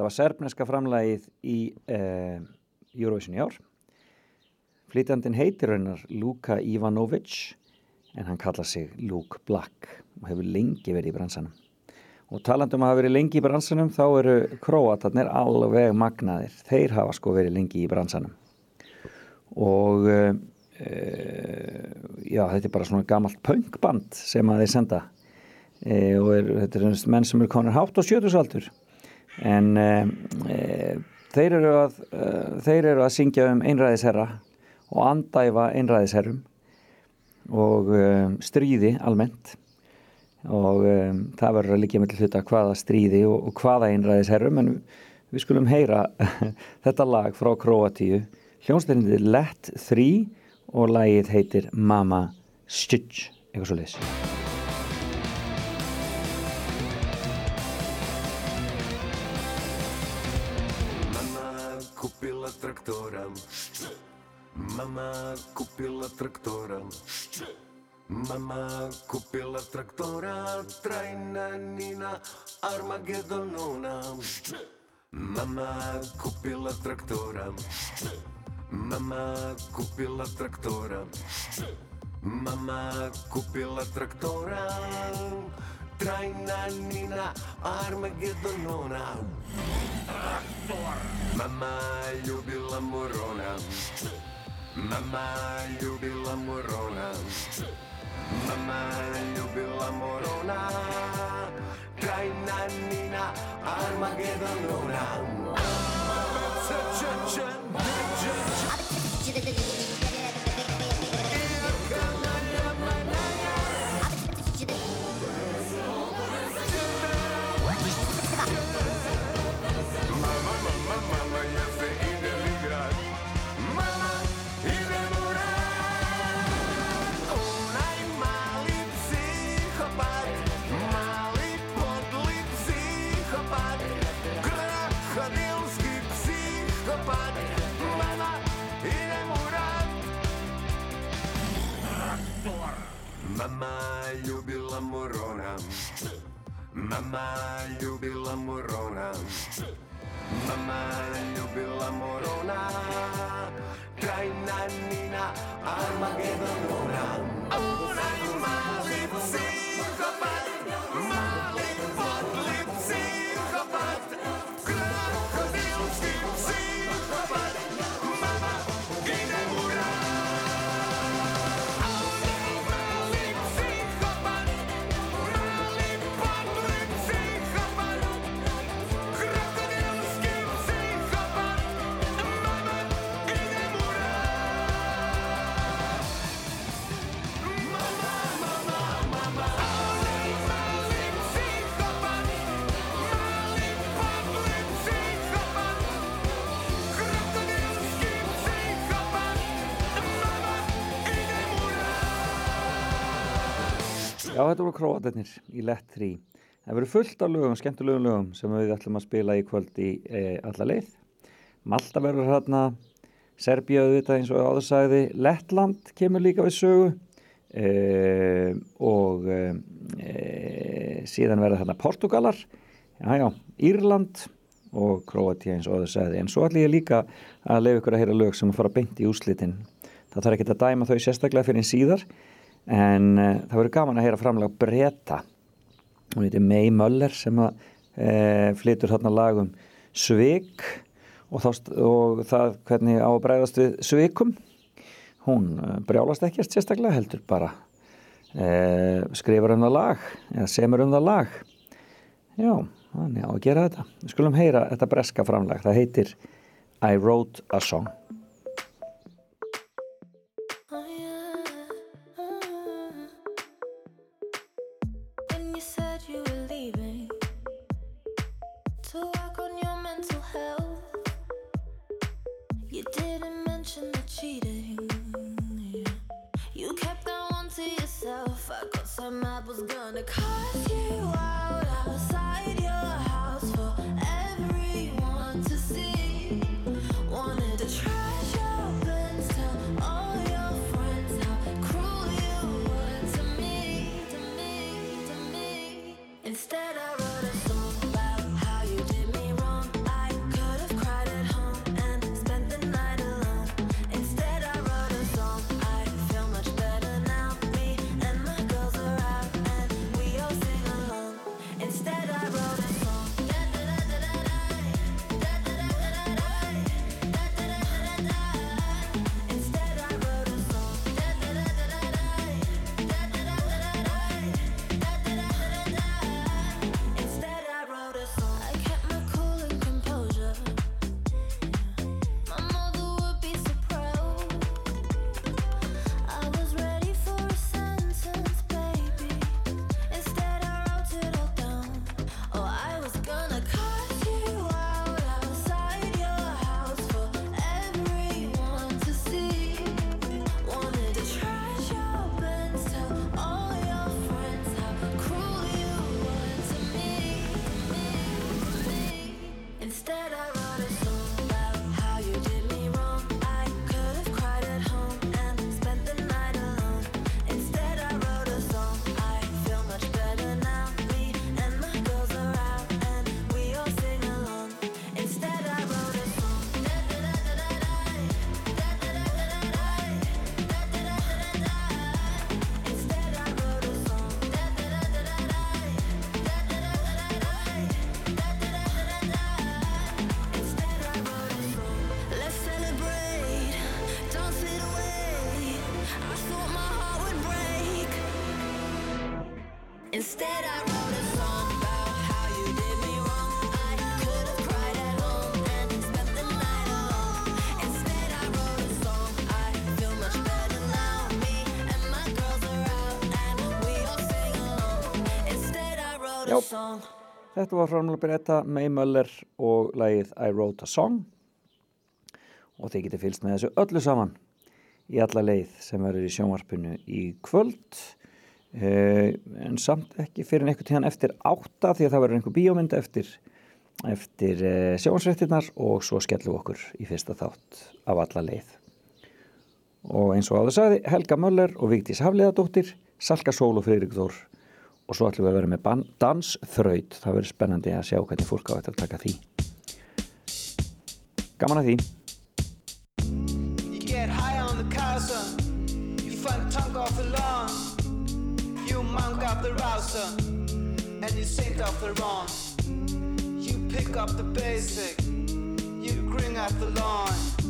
Það var serbneska framlægið í uh, Eurovision í ár. Flytjandinn heitir raunar Luka Ivanovic en hann kalla sig Luke Black og hefur lengi verið í bransanum. Og talandum að hafa verið lengi í bransanum þá eru króatarnir alveg magnaðir. Þeir hafa sko verið lengi í bransanum. Og uh, já, þetta er bara svona gamalt punkband sem að þeir senda e, og er, þetta er menn sem eru konar hátt á sjötusaldur en e, e, þeir, eru að, e, þeir eru að syngja um einræðisherra og andæfa einræðisherrum og stríði almennt. Og það verður að líka með hluta hvaða stríði og, hvaða einræðisherrum en við skulum heyra þetta lag frá Kroatíu hljónstæðinni Let 3 og lagið heitir Mama Stitch eitthvað svo leys Mama kupila traktora. Mama kupila traktora Trajna Nina Armagedonona. Mama kupila traktora. Mama kupila traktora. Mama kupila traktora Trajna Nina Armagedonona. Traktor Mama ljubila morona. Šče? Mama любила Мурона, мама любила Мурона, Крайна Нина Армагеддонона. Mama, Мама любила Мурона. Мама любила Мурона. Мама любила Мурона. Крайна Нина Армагеддонона. Ура, мали психопат. Já, þetta voru króatarnir í Let 3. Það verður fullt af lögum, skemmtulegum lögum sem við ætlum að spila í kvöld í e, alla leið. Malta verður hérna, Serbia auðvitað eins og áður sagði, Lettland kemur líka við sögu e, og e, síðan verður hérna Portugalar, já, já, Írland og Króatíu eins og áður sagði. En svo ætlum ég líka að leiða ykkur að heyra lög sem að fara beint í úslitin. Það þarf ekki að dæma þau sérstaklega fyrir síðar en uh, það verður gaman að heyra framlega breyta hún heitir May Möller sem að uh, flytur þarna lagum Svik og, þá, og það hvernig á að bregðast við Svikum. Hún uh, brjálast ekkert sérstaklega heldur bara skrifar um það lag eða semur um það lag. Já, þannig á að gera þetta. Við skulum heyra þetta breska framlag. Það heitir I Wrote a Song my was gonna call Já, þetta var framlega breyta með Möller og lagið I Wrote a Song. Og þeir geti fylst með þessu öllu saman í alla leið sem verður í sjónvarpinu í kvöld. Eh, en samt ekki fyrir einhvern tíðan eftir átta því að það verður einhver bíómynd eftir, eftir eh, sjóansrættinnar og svo skellum við okkur í fyrsta þátt af alla leið. Og eins og áður sagði Helga Möller og Víktis Hafleðadóttir Salka Sól og Freyrík Þór. Og svo ætlum við að vera með dansþraut. Það verður spennandi að sjá hvernig fólk á þetta að taka því. Gaman að því. monk of the rouser and you saint of the wrong. You pick up the basic, you grin at the line.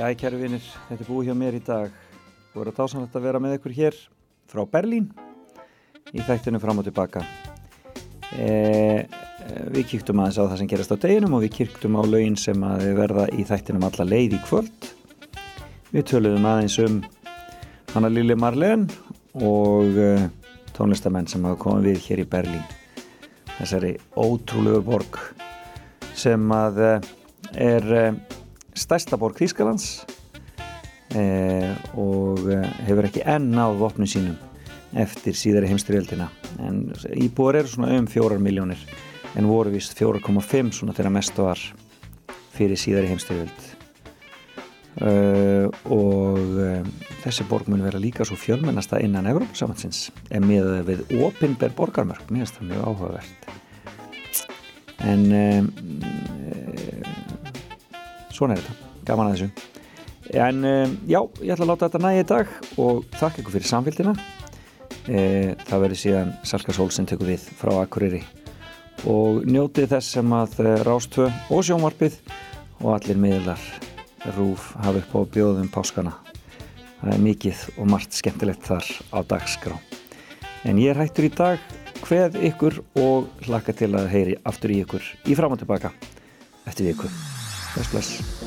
Já, kæru vinir, þetta er búið hjá mér í dag. Þú verður dásanlegt að vera með ykkur hér frá Berlín í þættinu fram og tilbaka. E, e, við kíktum aðeins á það sem gerast á deginum og við kíktum á laugin sem að verða í þættinum alla leið í kvöld. Við töluðum aðeins um hana Lili Marlen og e, tónlistamenn sem hafa komið við hér í Berlín. Þessari ótrúlegu borg sem að e, er e, stærsta borg Þýskalands eh, og eh, hefur ekki enn náð vopnum sínum eftir síðari heimstyrjöldina en íbúar eru svona um fjórar miljónir en voru vist 4,5 svona þegar mestu var fyrir síðari heimstyrjöld uh, og uh, þessi borg mun vera líka svo fjölmennasta innan Evrópsamansins en með við opinber borgarmörk mér finnst það mjög áhugavert. En um, svona er þetta, gaman að þessu. En um, já, ég ætla að láta þetta næja í dag og þakka ykkur fyrir samfélgina e, það verður síðan Salka Sólsson tekur við frá Akureyri. Og njótið þess sem að Rástvö og sjónvarpið og allir miðlar rúf hafa upp á bjóðum páskana. Það er mikið og margt skemmtilegt þar á dagskrá. En ég er hættur í dag. Hveð ykkur og hlakka til að heyri aftur í ykkur í fram og tilbaka eftir viku Bless, bless.